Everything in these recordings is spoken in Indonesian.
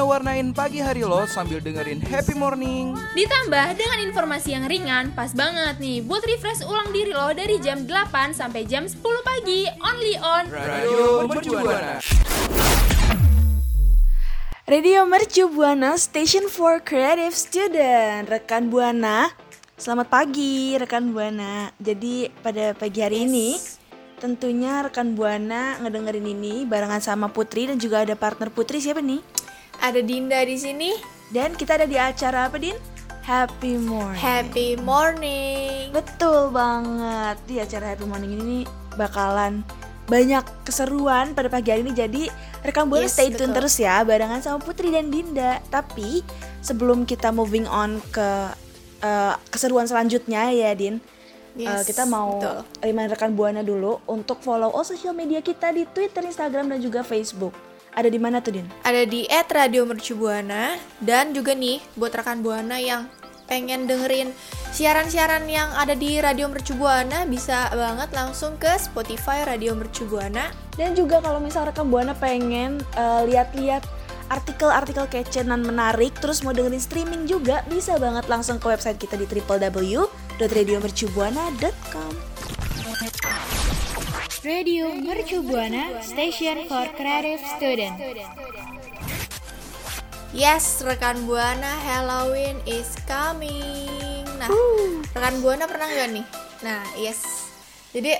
waktunya warnain pagi hari lo sambil dengerin happy morning. Ditambah dengan informasi yang ringan, pas banget nih buat refresh ulang diri lo dari jam 8 sampai jam 10 pagi, only on Radio Mercubuana. Radio Mercu Buana Station for Creative Student Rekan Buana Selamat pagi rekan Buana Jadi pada pagi hari ini Tentunya rekan Buana ngedengerin ini Barengan sama Putri dan juga ada partner Putri siapa nih? Ada Dinda di sini. Dan kita ada di acara apa Din? Happy Morning Happy morning. Betul banget Di acara Happy Morning ini bakalan banyak keseruan pada pagi hari ini Jadi rekan Buana Yes, stay tune betul. terus ya Barengan sama Putri dan Dinda Tapi sebelum kita moving on ke eh, keseruan selanjutnya ya Din Eh, Yes, kita mau betul. remind rekan Buana dulu untuk follow all sosial media kita di Twitter, Instagram dan juga Facebook. Ada di mana tuh Din? Ada di @radiomercubuana dan juga nih buat rekan Buana yang pengen dengerin siaran-siaran yang ada di Radio Mercubuana bisa banget langsung ke Spotify Radio Mercubuana. Dan juga kalau misal rekan Buana pengen eh, lihat-lihat artikel-artikel kece dan menarik terus mau dengerin streaming juga bisa banget langsung ke website kita di www.radiomercubuana.com. Radio Mercu Buana Station for Creative Student Yes, rekan Buana Halloween is coming. Nah, rekan Buana pernah nggak nih? Nah, yes. Jadi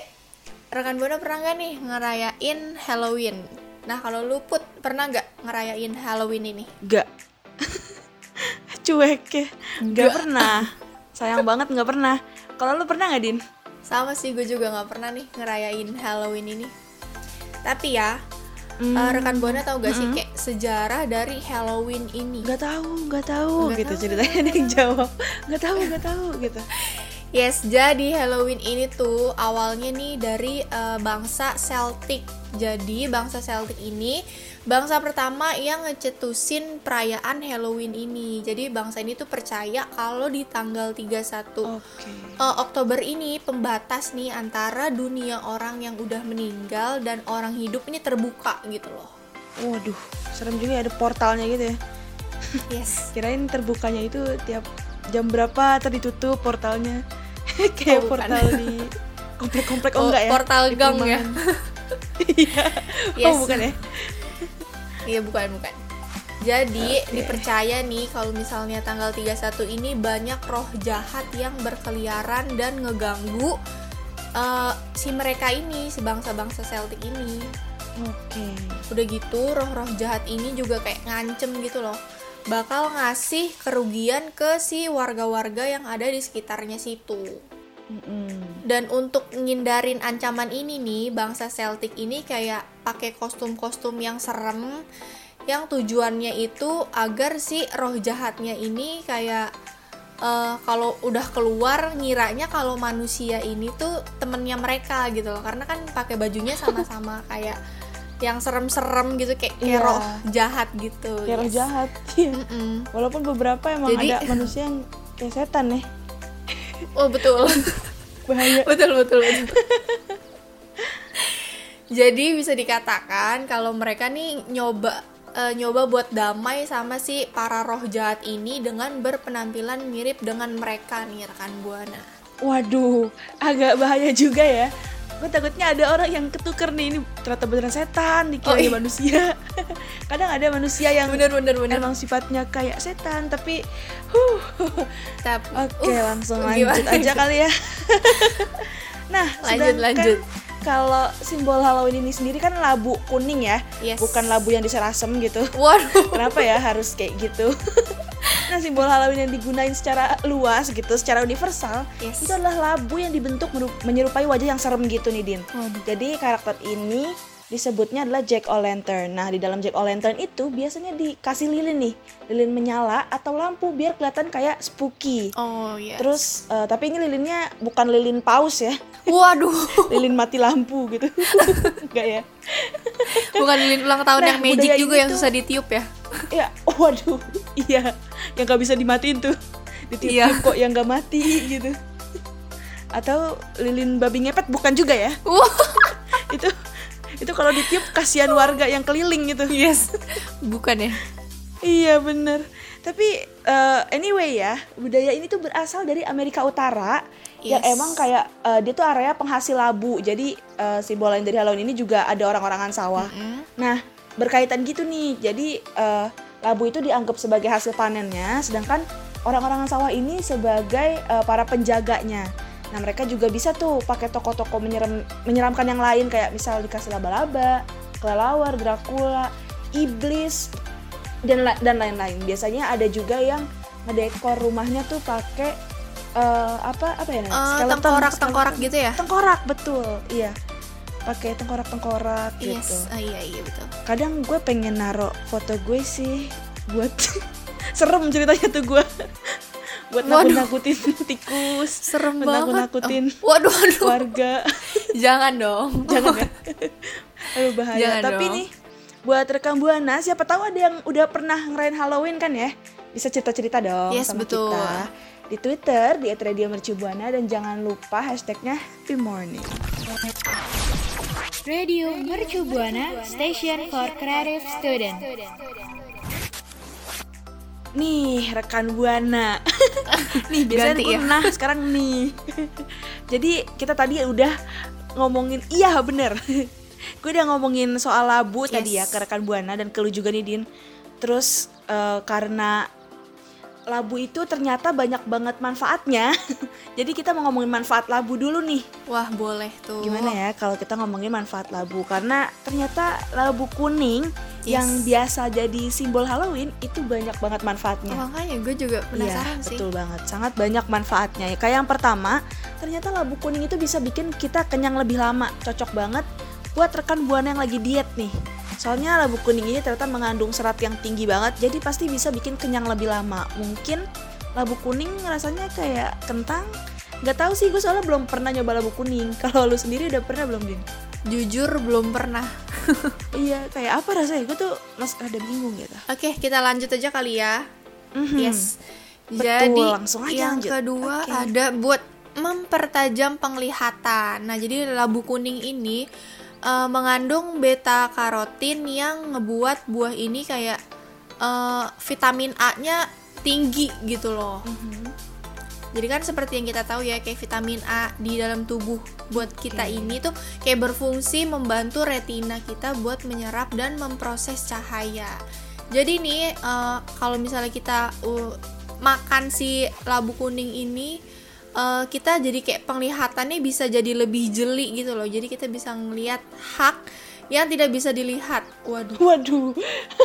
rekan Buana pernah nggak nih ngerayain Halloween? Nah, kalau lu put pernah nggak ngerayain Halloween ini? Gak. Cuek ya. Gak pernah. Sayang banget gak pernah. Kalau lu pernah gak Din? Sama sih, gue juga nggak pernah nih ngerayain Halloween ini. Tapi ya, eh, rekan Buana tahu gak sih kayak sejarah dari Halloween ini? Gak tahu, gak tahu Nggak gitu tahu. ceritanya ada yang jawab. Gak tahu, gak tahu gitu. Yes, jadi Halloween ini tuh awalnya nih dari eh, bangsa Celtic. Jadi bangsa Celtic ini bangsa pertama yang ngecetusin perayaan Halloween ini. Jadi bangsa ini tuh percaya kalau di tanggal 31 Oke. eh, Oktober ini pembatas nih antara dunia orang yang udah meninggal dan orang hidup ini terbuka gitu loh. Waduh, serem juga ya ada portalnya gitu ya. Yes. Kirain terbukanya itu tiap jam berapa tadi tutup portalnya. Kayak Oh, bukan. portal di komplek-komplek oh, Oh, enggak ya? portal Di gang ya. Iya. Yes. Oh, bukan ya? Iya bukan bukan. Jadi dipercaya nih kalau misalnya tanggal 31 ini banyak roh jahat yang berkeliaran dan ngeganggu eh, si mereka ini, si bangsa-bangsa Celtic ini. Oke. Udah gitu roh-roh jahat ini juga kayak ngancem gitu loh. Bakal ngasih kerugian ke si warga-warga yang ada di sekitarnya situ. Dan untuk ngindarin ancaman ini nih, bangsa Celtic ini kayak pakai kostum-kostum yang serem yang tujuannya itu agar si roh jahatnya ini kayak eh, kalau udah keluar ngiranya kalau manusia ini tuh temennya mereka gitu loh karena kan pakai bajunya sama-sama kayak yang serem-serem gitu kayak, kayak Iya. roh jahat gitu Kayak roh Yes. jahat. Iya. Mm-mm. Walaupun beberapa emang Jadi- ada manusia yang kayak setan ya. Oh betul Bahaya. betul betul betul jadi bisa dikatakan kalau mereka nih nyoba eh, nyoba buat damai sama si para roh jahat ini dengan berpenampilan mirip dengan mereka nih rekan buana Waduh, agak bahaya juga ya. Gue takutnya ada orang yang ketuker nih ini ternyata beneran setan dikira Oh, iya. manusia. Kadang ada manusia yang bener bener bener emang sifatnya kayak setan tapi huh. Tapi- Oke, uh, langsung gimana lanjut aja kali ya. nah, Lanjut, lanjut. Kalau simbol Halloween ini sendiri kan labu kuning ya, Yes. bukan labu yang diserasem gitu. waduh Kenapa ya harus kayak gitu? Nah, simbol Halloween yang digunain secara luas gitu, secara universal, Yes. itu adalah labu yang dibentuk menyerupai wajah yang serem gitu nih, Din. Jadi karakter ini disebutnya adalah Jack O'Lantern. Nah, di dalam Jack O'Lantern itu biasanya dikasih lilin nih, lilin menyala atau lampu biar kelihatan kayak spooky. Oh iya. Terus, eh, tapi ini lilinnya bukan lilin paus ya, Waduh, lilin mati lampu gitu. Enggak ya? bukan lilin ulang tahun Nah, yang magic juga ini yang susah ditiup ya. Ya, waduh, iya, yang gak bisa dimatiin tuh, ditiup Iya. kok yang gak mati gitu. Atau lilin babi ngepet bukan juga ya? Itu itu kalau ditiup kasihan warga yang keliling gitu. yes. Bukan ya? Iya bener. Tapi eh, anyway ya, budaya ini tuh berasal dari Amerika Utara yang Yes. emang kayak eh, dia tuh area penghasil labu. Jadi eh, simbol lain dari Halloween ini juga ada orang-orangan sawah. Nah berkaitan gitu nih. Jadi eh, labu itu dianggap sebagai hasil panennya, sedangkan orang-orangan sawah ini sebagai eh, para penjaganya. Nah mereka juga bisa tuh pakai toko-toko menyeram, menyeramkan yang lain kayak misal dikasih laba-laba, kelelawar, Dracula, iblis dan dan lain-lain. Biasanya ada juga yang ngedekor rumahnya tuh pakai eh, apa apa ya Skeleton, tengkorak skeleton. tengkorak gitu ya? Tengkorak betul, iya. Pakai tengkorak-tengkorak gitu. Yes. Ah, iya iya betul. Kadang gue pengen naro foto gue sih buat serem ceritanya tuh gue buat nakut-nakutin tikus, Serem buat banget. nakut-nakutin Oh, waduh, waduh. warga. Jangan dong. Jangan ya. Aduh bahaya. Jangan Tapi dong. nih buat rekam buana, siapa tahu ada yang udah pernah ngerayain Halloween kan ya? Bisa cerita-cerita dong Yes, sama betul. kita. Di Twitter di @radiomercubuana dan jangan lupa hashtagnya Happy Morning. Radio Mercu Buana Station for Creative Student. Nih rekan buana. nih biasanya Ganti ya. nah sekarang nih. Jadi kita tadi udah ngomongin iya bener. gue udah ngomongin soal labu tadi ya Yes. ke rekan buana dan ke lu juga nih Din. Terus eh, karena labu itu ternyata banyak banget manfaatnya. Jadi kita mau ngomongin manfaat labu dulu nih. Wah, boleh tuh. Gimana ya kalau kita ngomongin manfaat labu? Karena ternyata labu kuning Yes. yang biasa jadi simbol Halloween itu banyak banget manfaatnya. Oh, makanya gue juga penasaran Iya, sih. betul banget. Sangat banyak manfaatnya. Ya, kayak yang pertama, ternyata labu kuning itu bisa bikin kita kenyang lebih lama. Cocok banget buat rekan buana yang lagi diet nih. Soalnya labu kuning ini ternyata mengandung serat yang tinggi banget, jadi pasti bisa bikin kenyang lebih lama. Mungkin labu kuning rasanya kayak kentang. Gak tahu sih, gue soalnya belum pernah nyoba labu kuning. Kalau lu sendiri udah pernah belum, Din? Jujur belum pernah. Iya, kayak apa rasanya? Gue tuh mas ada bingung gitu. Oke, kita lanjut aja kali ya. Mhm. Yes. Betul, Jadi langsung aja yang lanjut. kedua Oke. ada buat mempertajam penglihatan. Nah, jadi labu kuning ini eh, mengandung beta karotin yang ngebuat buah ini kayak eh, vitamin A-nya tinggi gitu loh. Mhm. Jadi kan seperti yang kita tahu ya kayak vitamin A di dalam tubuh buat kita ini tuh kayak berfungsi membantu retina kita buat menyerap dan memproses cahaya. Jadi nih eh, kalau misalnya kita uh, makan si labu kuning ini eh, kita jadi kayak penglihatannya bisa jadi lebih jeli gitu loh. Jadi kita bisa ngelihat hak yang tidak bisa dilihat. Waduh. Waduh,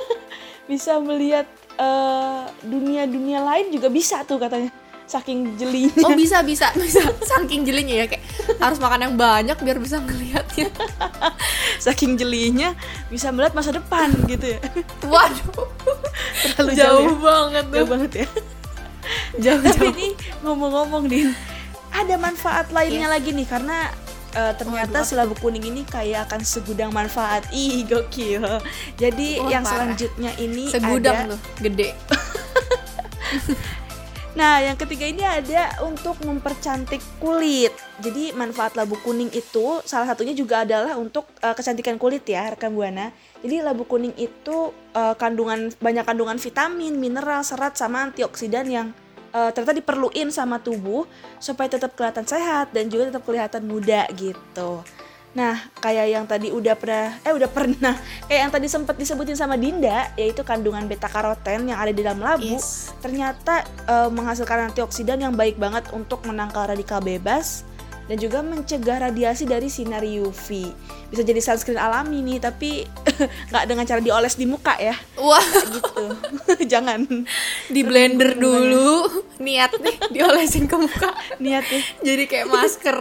bisa melihat eh, dunia-dunia lain juga bisa tuh katanya, saking jelinya. Oh bisa bisa bisa saking jelinya ya kayak harus makan yang banyak biar bisa ngelihatnya. saking jelinya bisa melihat masa depan gitu ya. Waduh, Terlalu jauh, jauh ya. banget tuh. Jauh banget ya. Jauh Tapi ini ngomong-ngomong Din, ada manfaat lainnya Yes. lagi nih karena eh, ternyata labu kuning ini kayak akan segudang manfaat. Ih, gokil. Jadi Wah, yang parah. selanjutnya ini Segudang ada tuh, gede. Nah, yang ketiga ini ada untuk mempercantik kulit. Jadi manfaat labu kuning itu salah satunya juga adalah untuk eh, kecantikan kulit ya, rekan buana. Jadi labu kuning itu eh, kandungan banyak kandungan vitamin, mineral, serat sama antioksidan yang eh, ternyata diperluin sama tubuh supaya tetap kelihatan sehat dan juga tetap kelihatan muda gitu. Nah, kayak yang tadi udah pernah eh udah pernah kayak yang tadi sempat disebutin sama Dinda yaitu kandungan beta karoten yang ada di dalam labu Yes. ternyata eh, menghasilkan antioksidan yang baik banget untuk menangkal radikal bebas dan juga mencegah radiasi dari sinar UV. Bisa jadi sunscreen alami nih, tapi nggak dengan cara dioles di muka ya Wah, gitu jangan di blender dulu. Niat nih diolesin ke muka. niat ya Jadi kayak masker.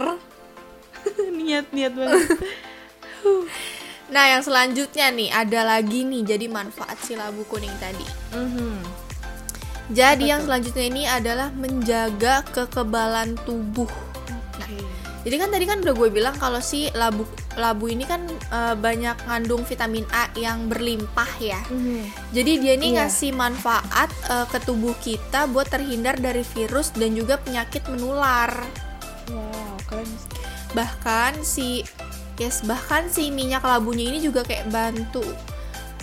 niat niat banget Nah, yang selanjutnya nih ada lagi nih jadi manfaat si labu kuning tadi. Mhm. Jadi yang selanjutnya ini adalah menjaga kekebalan tubuh. Jadi kan tadi kan udah gue bilang kalau si labu labu ini kan eh, banyak ngandung vitamin A yang berlimpah ya. Mhm. Jadi dia ini Iya. ngasih manfaat eh, ke tubuh kita buat terhindar dari virus dan juga penyakit menular. wow keren Bahkan si yes bahkan si minyak labunya ini juga kayak bantu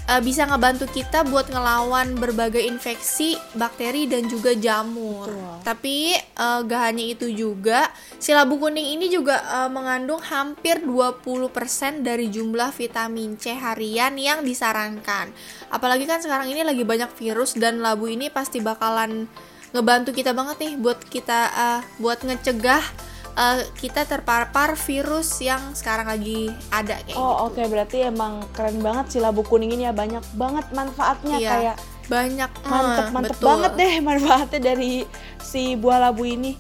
eh, bisa ngebantu kita buat ngelawan berbagai infeksi, bakteri dan juga jamur. Betul. Tapi eh, gak hanya itu juga, si labu kuning ini juga eh, mengandung hampir 20% dari jumlah vitamin C harian yang disarankan. Apalagi kan sekarang ini lagi banyak virus dan labu ini pasti bakalan ngebantu kita banget nih buat kita eh, buat ngecegah eh, kita terpapar virus yang sekarang lagi ada kayak gitu. oh oke berarti emang keren banget si labu kuning ini ya banyak banget manfaatnya Iya, kayak banyak mantep eh, mantep betul. banget deh manfaatnya dari si buah labu ini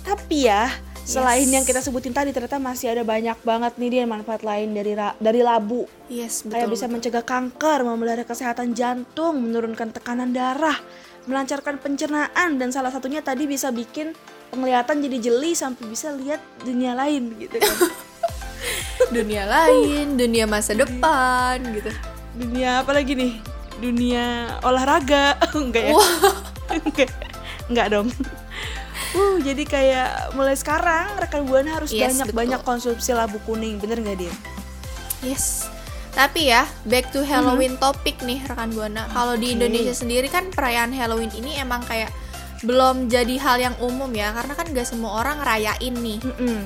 tapi ya selain Yes. yang kita sebutin tadi ternyata masih ada banyak banget nih dia manfaat lain dari ra- dari labu Yes, betul. kayak bisa mencegah kanker, memelihara kesehatan jantung, menurunkan tekanan darah, melancarkan pencernaan dan salah satunya tadi bisa bikin penglihatan jadi jeli sampai bisa lihat dunia lain gitu kan. dunia lain, dunia masa depan gitu. dunia apa lagi nih? Dunia olahraga. Enggak ya? Enggak. Enggak dong. Uh, jadi kayak mulai sekarang rekan buana harus Yes, banyak-banyak betul. konsumsi labu kuning, bener nggak dia? Yes. Tapi ya, back to Halloween topik nih rekan Buana. Kalau di. Indonesia sendiri kan perayaan Halloween ini emang kayak belum jadi hal yang umum ya, karena kan gak semua orang ngerayain nih. Mm-mm.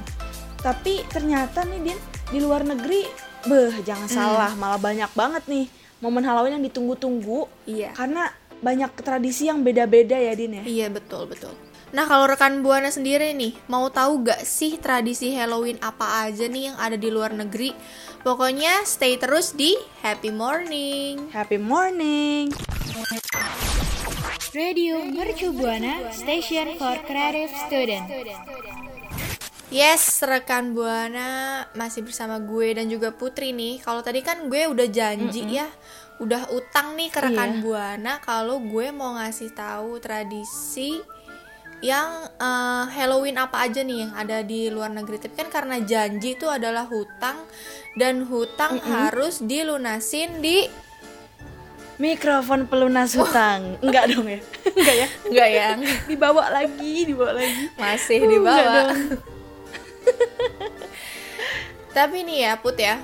Tapi ternyata nih Din di luar negeri, beh jangan salah malah banyak banget nih momen Halloween yang ditunggu-tunggu Iya. karena banyak tradisi yang beda-beda ya Din ya. Iya betul betul. Nah kalau rekan buana sendiri nih mau tahu gak sih tradisi Halloween apa aja nih yang ada di luar negeri? Pokoknya stay terus di Happy Morning. Happy morning. Radio Mercu Buana Station for Creative Student. Yes, rekan buana masih bersama gue dan juga Putri nih. Kalau tadi kan gue udah janji ya, udah utang nih ke rekan Iya. buana kalau gue mau ngasih tahu tradisi yang eh, Halloween apa aja nih yang ada di luar negeri. Tapi kan karena janji itu adalah hutang dan hutang harus dilunasin di Mikrofon pelunas hutang. Enggak dong ya? Enggak ya? enggak ya? Dibawa lagi, dibawa lagi. Masih Uh, di enggak bawah. dong. Tapi nih ya Put ya.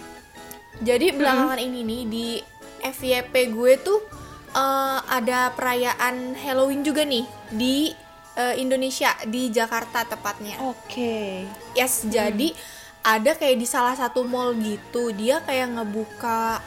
Jadi belakangan ini nih di FYP gue tuh eh, ada perayaan Halloween juga nih di eh, Indonesia di Jakarta tepatnya. Oke. Yes, jadi ada kayak di salah satu mall gitu, dia kayak ngebuka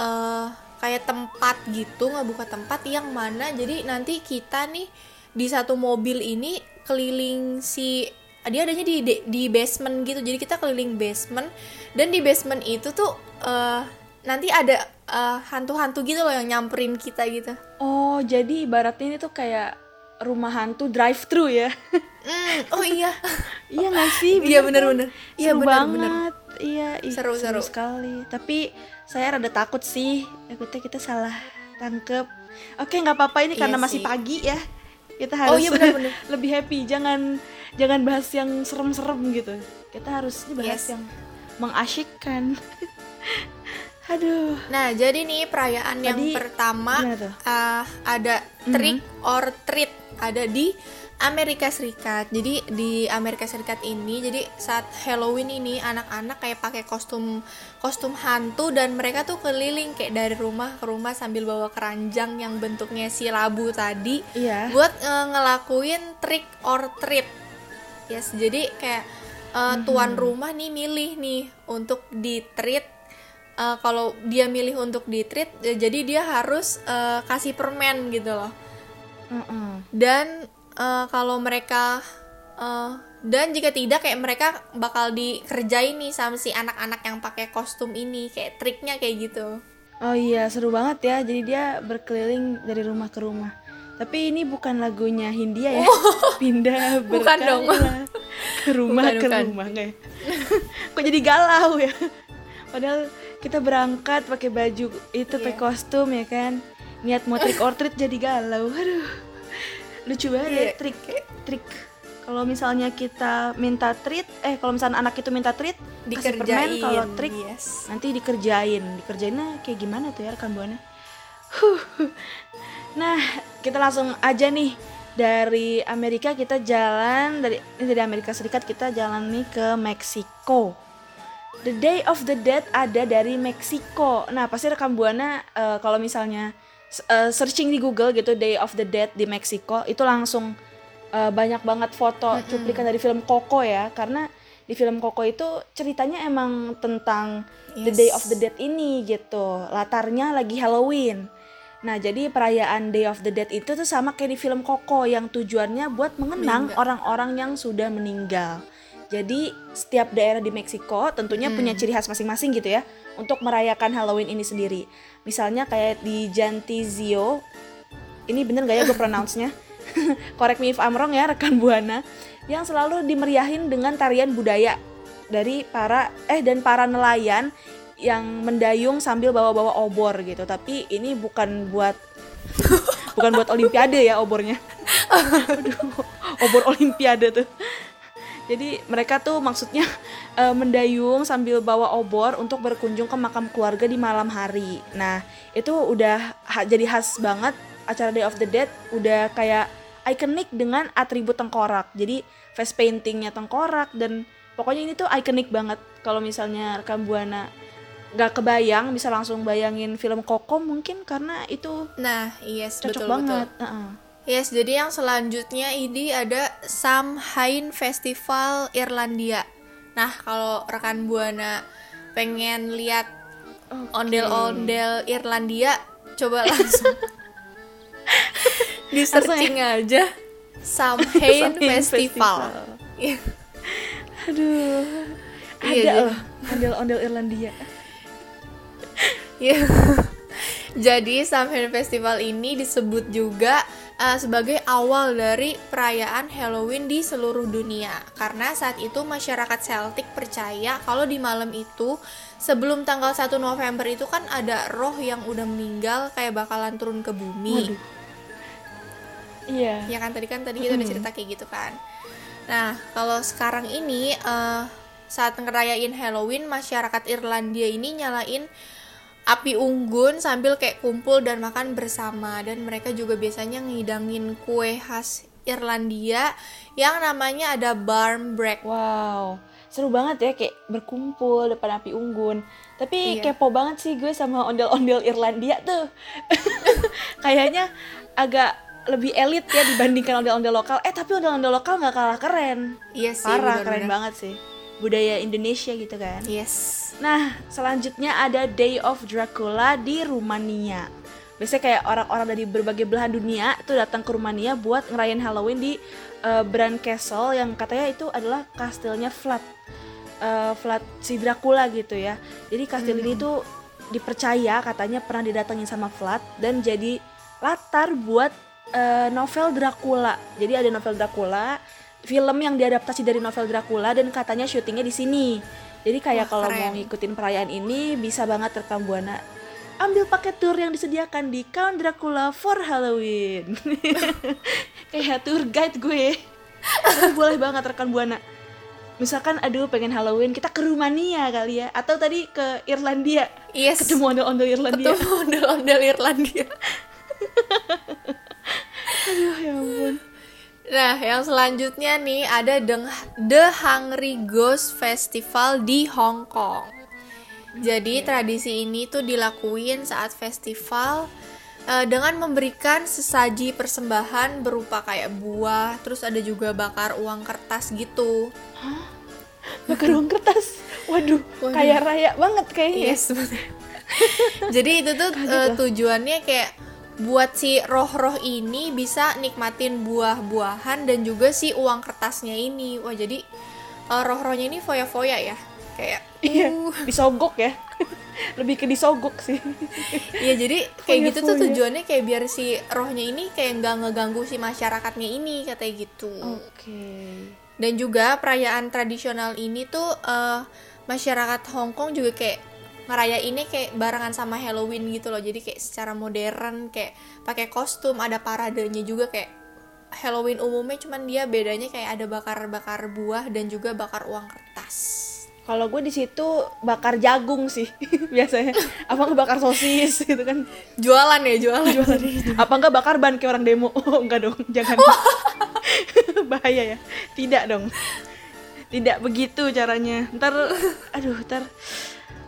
eh kayak tempat gitu, ngebuka tempat yang mana jadi nanti kita nih di satu mobil ini keliling si dia adanya di di- basement gitu. Jadi kita keliling basement dan di basement itu tuh eh nanti ada eh, hantu-hantu gitu loh yang nyamperin kita gitu. Oh, jadi ibaratnya ini tuh kayak rumah hantu drive thru ya. Hmm, oh iya. iya gak sih? Iya, kan? bener-bener. Iya, Seru bener, banget. bener. Iya, ih, Seru, seru. sekali. Tapi saya rada takut sih. Takutnya kita salah tangkep. Oke, nggak apa-apa ini karena Iya masih sih. pagi ya. Kita Oh, harus iya, bener-bener. lebih happy. Jangan jangan bahas yang serem-serem gitu. Kita harus bahas Yes. yang mengasyikkan. Aduh. Nah, jadi nih perayaan yang Tadi pertama gimana tuh? uh, ada trick or treat ada di Amerika Serikat. Jadi di Amerika Serikat ini jadi saat Halloween ini anak-anak kayak pakai kostum kostum hantu dan mereka tuh keliling kayak dari rumah ke rumah sambil bawa keranjang yang bentuknya si labu tadi Iya. buat eh, ngelakuin trick or treat. Yes, jadi kayak eh, tuan rumah nih milih nih untuk di treat eh, kalau dia milih untuk di treat ya jadi dia harus eh, kasih permen gitu loh. Mm-mm. Dan eh, kalau mereka eh, dan jika tidak kayak mereka bakal dikerjain nih sama si anak-anak yang pakai kostum ini kayak triknya kayak gitu. Oh iya, seru banget ya. Jadi dia berkeliling dari rumah ke rumah. Tapi ini bukan lagunya Hindia ya. Pindah Oh. Bukan dong. ke rumah Bukan, ke bukan. rumah kayak. Kok jadi galau ya? Padahal kita berangkat pakai baju itu pakai Iya. kostum ya kan. Niat mau trick or treat jadi galau. Aduh. Lucu banget ya Iya, trik trik. Kalau misalnya kita minta treat, eh kalau misalnya anak itu minta treat, kasih permen, Dikerjain. kalau trik yes. nanti dikerjain dikerjainnya kayak gimana tuh ya rekan buana Huh. nah kita langsung aja nih dari Amerika kita jalan dari ini dari Amerika Serikat kita jalan nih ke Meksiko The Day of the Dead ada dari Meksiko nah pasti rekan buana eh, kalau misalnya eh, searching di Google gitu Day of the Dead di Meksiko itu langsung eh, banyak banget foto cuplikan dari film Coco ya karena di film Coco itu ceritanya emang tentang The Yes. Day of the Dead ini gitu. Latarnya lagi Halloween. Nah, jadi perayaan Day of the Dead itu tuh sama kayak di film Coco yang tujuannya buat mengenang orang-orang yang sudah meninggal. Jadi setiap daerah di Meksiko tentunya punya ciri khas masing-masing gitu ya untuk merayakan Halloween ini sendiri. Misalnya kayak di Jantizio, ini bener gak ya gue pronounce-nya? Correct me if I'm wrong ya rekan Buana, yang selalu dimeriahin dengan tarian budaya dari para eh dan para nelayan yang mendayung sambil bawa-bawa obor gitu. Tapi ini bukan buat bukan buat olimpiade ya obornya. Aduh, obor olimpiade tuh. Jadi mereka tuh maksudnya eh, mendayung sambil bawa obor untuk berkunjung ke makam keluarga di malam hari. Nah, itu udah ha- jadi khas banget acara Day of the Dead udah kayak ikonik dengan atribut tengkorak. Jadi face paintingnya tengkorak dan pokoknya ini tuh ikonik banget. Kalau misalnya rekam buana nggak kebayang bisa langsung bayangin film Coco mungkin karena itu Nah, yes, cocok betul banget. betul. Heeh. Yes, jadi yang selanjutnya ini ada Samhain Festival Irlandia. Nah, kalau rekan Buana pengen lihat ondel-ondel Irlandia, coba langsung di searching aja Samhain Samhain Festival. Iya. Aduh. Iya, Ada loh ondel-ondel Irlandia. Iya. Jadi Samhain Festival ini disebut juga uh, sebagai awal dari perayaan Halloween di seluruh dunia. Karena saat itu masyarakat Celtic percaya kalau di malam itu sebelum tanggal 1 November itu kan ada roh yang udah meninggal kayak bakalan turun ke bumi. Waduh. Iya. Ya kan tadi kan tadi kita udah cerita kayak gitu kan. Nah, kalau sekarang ini eh, saat ngerayain Halloween masyarakat Irlandia ini nyalain api unggun sambil kayak kumpul dan makan bersama dan mereka juga biasanya ngidangin kue khas Irlandia yang namanya ada barmbrack. Wow. Seru banget ya kayak berkumpul depan api unggun. Tapi Iya. kepo banget sih gue sama ondel-ondel Irlandia tuh. Kayaknya agak lebih elit ya dibandingkan ondel-ondel lokal. Eh tapi ondel-ondel lokal nggak kalah keren. Iya sih, Parah, keren banget sih. Budaya Indonesia gitu kan. Yes. Nah, selanjutnya ada Day of Dracula di Rumania. Biasanya kayak orang-orang dari berbagai belahan dunia tuh datang ke Rumania buat ngerayain Halloween di uh, Bran Castle yang katanya itu adalah kastilnya Vlad. Uh, Vlad si Dracula gitu ya. Jadi kastil ini tuh dipercaya katanya pernah didatengin sama Vlad dan jadi latar buat uh, novel Dracula. Jadi ada novel Dracula, film yang diadaptasi dari novel Dracula dan katanya syutingnya di sini. Jadi kayak kalau mau ngikutin perayaan ini bisa banget rekam buana ambil paket tour yang disediakan di Count Dracula for Halloween. kayak tour guide gue. Boleh banget rekan buana. Misalkan aduh pengen Halloween kita ke Rumania kali ya atau tadi ke Irlandia. Yes. Ketemu ondel-ondel Irlandia. Ketemu ondel-ondel Irlandia. Aduh ya ampun. Nah, yang selanjutnya nih ada The, Hungry Ghost Festival di Hong Kong. Jadi tradisi ini tuh dilakuin saat festival eh, dengan memberikan sesaji persembahan berupa kayak buah, terus ada juga bakar uang kertas gitu. Bakar uang kertas. Waduh, Waduh. kayak raya banget kayaknya. Yes. Jadi itu tuh eh, tujuannya kayak buat si roh-roh ini bisa nikmatin buah-buahan dan juga si uang kertasnya ini. Wah, jadi eh, roh-rohnya ini foya-foya ya. Kayak Iya, uh, disogok ya. lebih ke disogok sih Iya jadi kayak gitu tuh tujuannya kayak biar si rohnya ini kayak nggak ngeganggu si masyarakatnya ini katanya gitu. oke Dan juga perayaan tradisional ini tuh eh, masyarakat Hong Kong juga kayak ngerayainnya kayak barengan sama Halloween gitu loh. Jadi kayak secara modern kayak pakai kostum, ada paradenya juga kayak Halloween umumnya cuman dia bedanya kayak ada bakar-bakar buah dan juga bakar uang kertas. kalau gue di situ bakar jagung sih biasanya. Apa nggak bakar sosis gitu kan? Jualan ya, jualan. apa enggak bakar ban kayak orang demo? Oh, enggak dong jangan. Bahaya ya. Tidak dong. Tidak begitu caranya. Ntar aduh ntar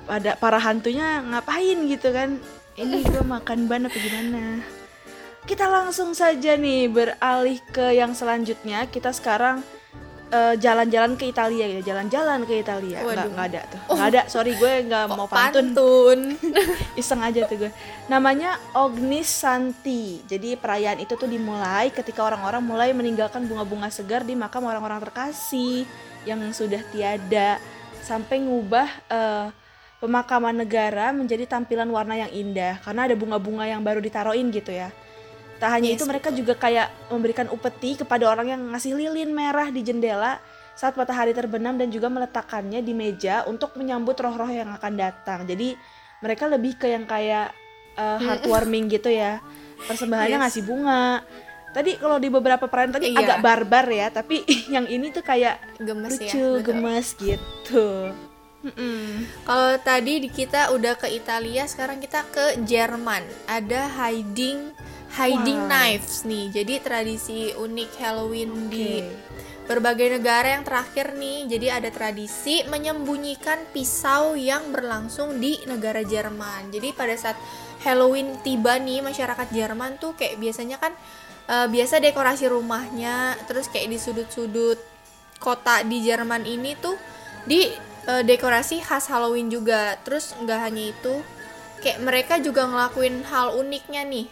pada para hantunya ngapain gitu kan? Ini gue makan ban apa gimana? Kita langsung saja nih beralih ke yang selanjutnya. Kita sekarang eh, jalan-jalan ke Italia ya jalan-jalan ke Italia. Nggak nggak ada tuh. Nggak ada sorry gue nggak mau pantun. pantun. iseng aja tuh gue. Namanya Ognis Santi. Jadi perayaan itu tuh dimulai ketika orang-orang mulai meninggalkan bunga-bunga segar di makam orang-orang terkasih yang sudah tiada. Sampai ngubah eh, pemakaman negara menjadi tampilan warna yang indah karena ada bunga-bunga yang baru ditaruhin gitu ya tak hanya Yes, itu mereka juga kayak memberikan upeti kepada orang yang ngasih lilin merah di jendela saat matahari terbenam dan juga meletakkannya di meja untuk menyambut roh-roh yang akan datang. Jadi mereka lebih ke yang kayak uh, heartwarming gitu ya. Persembahannya Yes. ngasih bunga. Tadi kalau di beberapa perayaan tadi Iya. agak barbar ya, tapi yang ini tuh kayak Gemes ya. lucu, betul. gemes gitu. Mm-mm. Kalau tadi di kita udah ke Italia, sekarang kita ke Jerman. Ada hiding hiding Wow. knives nih. Jadi tradisi unik Halloween di Oke. berbagai negara yang terakhir nih. Jadi ada tradisi menyembunyikan pisau yang berlangsung di negara Jerman. Jadi pada saat Halloween tiba nih, masyarakat Jerman tuh kayak biasanya kan eh, biasa dekorasi rumahnya, terus kayak di sudut-sudut kota di Jerman ini tuh di eh, dekorasi khas Halloween juga. Terus nggak hanya itu, kayak mereka juga ngelakuin hal uniknya nih.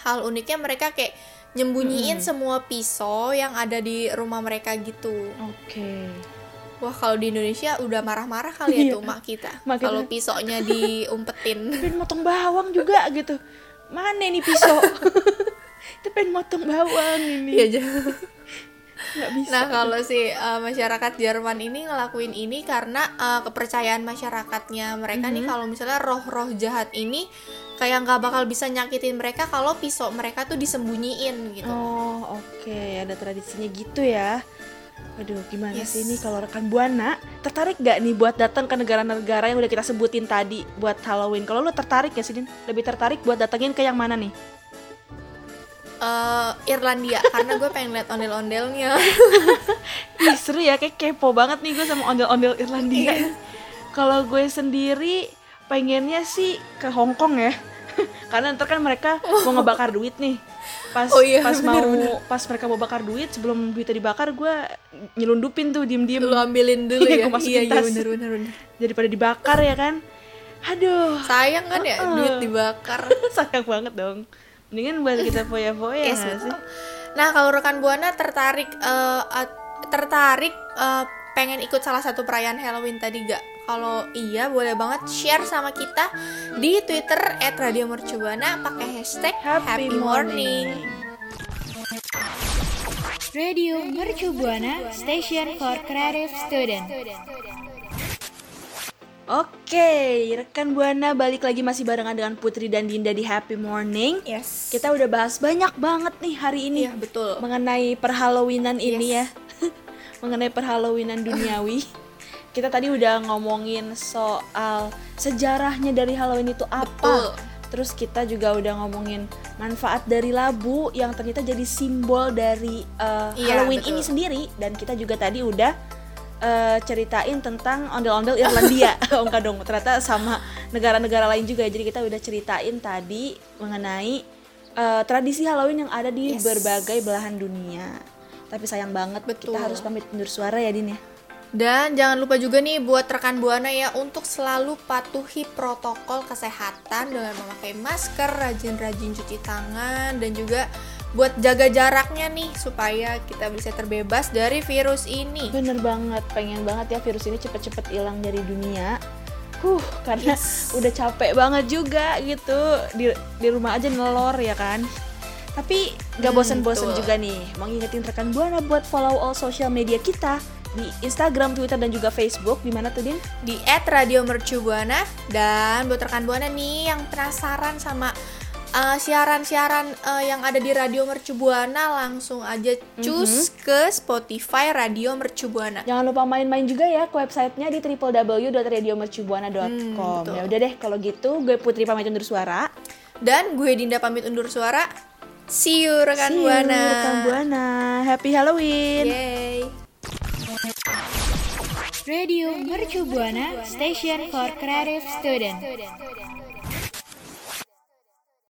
Hal uniknya mereka kayak nyembunyiin semua pisau yang ada di rumah mereka gitu. Oke. Wah kalau di Indonesia udah marah-marah kali ya Iya. tuh mak kita. Kalau pisaunya diumpetin. Pengen motong bawang juga gitu. Mana nih pisau? Itu pengen motong bawang ini. Iya jangan. Bisa. Nah kalau si uh, masyarakat Jerman ini ngelakuin ini karena uh, kepercayaan masyarakatnya mereka nih Mhm. kalau misalnya roh-roh jahat ini kayak nggak bakal bisa nyakitin mereka kalau pisau mereka tuh disembunyiin gitu. Oh, oke, ada tradisinya gitu ya. Aduh, gimana Yes. sih ini kalau rekan Buana tertarik gak nih buat datang ke negara-negara yang udah kita sebutin tadi buat Halloween? Kalau lu tertarik ya sih, Din? Lebih tertarik buat datengin ke yang mana nih? Eh, Irlandia karena gue pengen lihat ondel-ondelnya. Ih, seru ya, kayak kepo banget nih gue sama ondel-ondel Irlandia. Iya. Kalau gue sendiri pengennya sih ke Hong Kong ya. Karena ntar kan mereka mau ngebakar duit nih. Pas Oh iya, pas mau bener-bener. pas mereka mau bakar duit sebelum duitnya dibakar gue nyelundupin tuh diem-diem Lu ambilin dulu Iya, ya. Iya iya bener bener bener. daripada dibakar ya kan. Aduh, Sayang kan ya Uh-uh. duit dibakar. sayang banget dong. Mendingan buat kita foya-foya Yes, nggak sih? Nah, kalau rekan Buana tertarik eh, at- tertarik eh, pengen ikut salah satu perayaan Halloween tadi gak? Kalau iya, boleh banget share sama kita di Twitter @radiomercubuana pakai hashtag Happy, Morning. Radio Mercu Buana Station for Creative Student. Oke, rekan Buana balik lagi masih barengan dengan Putri dan Dinda di Happy Morning. Yes. Kita udah bahas banyak banget nih hari ini Iya, betul. mengenai perhalloweenan ini Yes. ya. mengenai perhalloweenan duniawi. Kita tadi udah ngomongin soal sejarahnya dari Halloween itu apa. Betul. Terus kita juga udah ngomongin manfaat dari labu yang ternyata jadi simbol dari uh, Iya, Halloween betul. ini sendiri dan kita juga tadi udah uh, ceritain tentang ondel-ondel Irlandia. oh enggak dong, ternyata sama negara-negara lain juga. Jadi kita udah ceritain tadi mengenai uh, tradisi Halloween yang ada di Yes. berbagai belahan dunia. Tapi sayang banget Betul. kita harus pamit undur suara ya Din ya. Dan jangan lupa juga nih buat rekan Buana ya untuk selalu patuhi protokol kesehatan dengan memakai masker, rajin-rajin cuci tangan dan juga buat jaga jaraknya nih supaya kita bisa terbebas dari virus ini. Bener banget, pengen banget ya virus ini cepet-cepet hilang dari dunia. huh karena udah capek banget juga gitu di di rumah aja nelor ya kan tapi gak Hmm, bosen-bosen juga nih mau ngingetin rekan buana buat follow all social media kita di Instagram, Twitter dan juga Facebook di mana tuh Din? di Radio Mercubuana dan buat rekan buana nih yang penasaran sama uh, siaran-siaran uh, yang ada di Radio Mercubuana langsung aja cus ke Spotify Radio Mercubuana. Jangan lupa main-main juga ya ke websitenya di www.radiomercubuana.com. Hmm, ya udah deh kalau gitu gue Putri pamit undur suara. Dan gue Dinda pamit undur suara. See you rekan See you, buana. rekan buana. Happy Halloween. Yay. Radio Mercu Buana Station for Creative Student.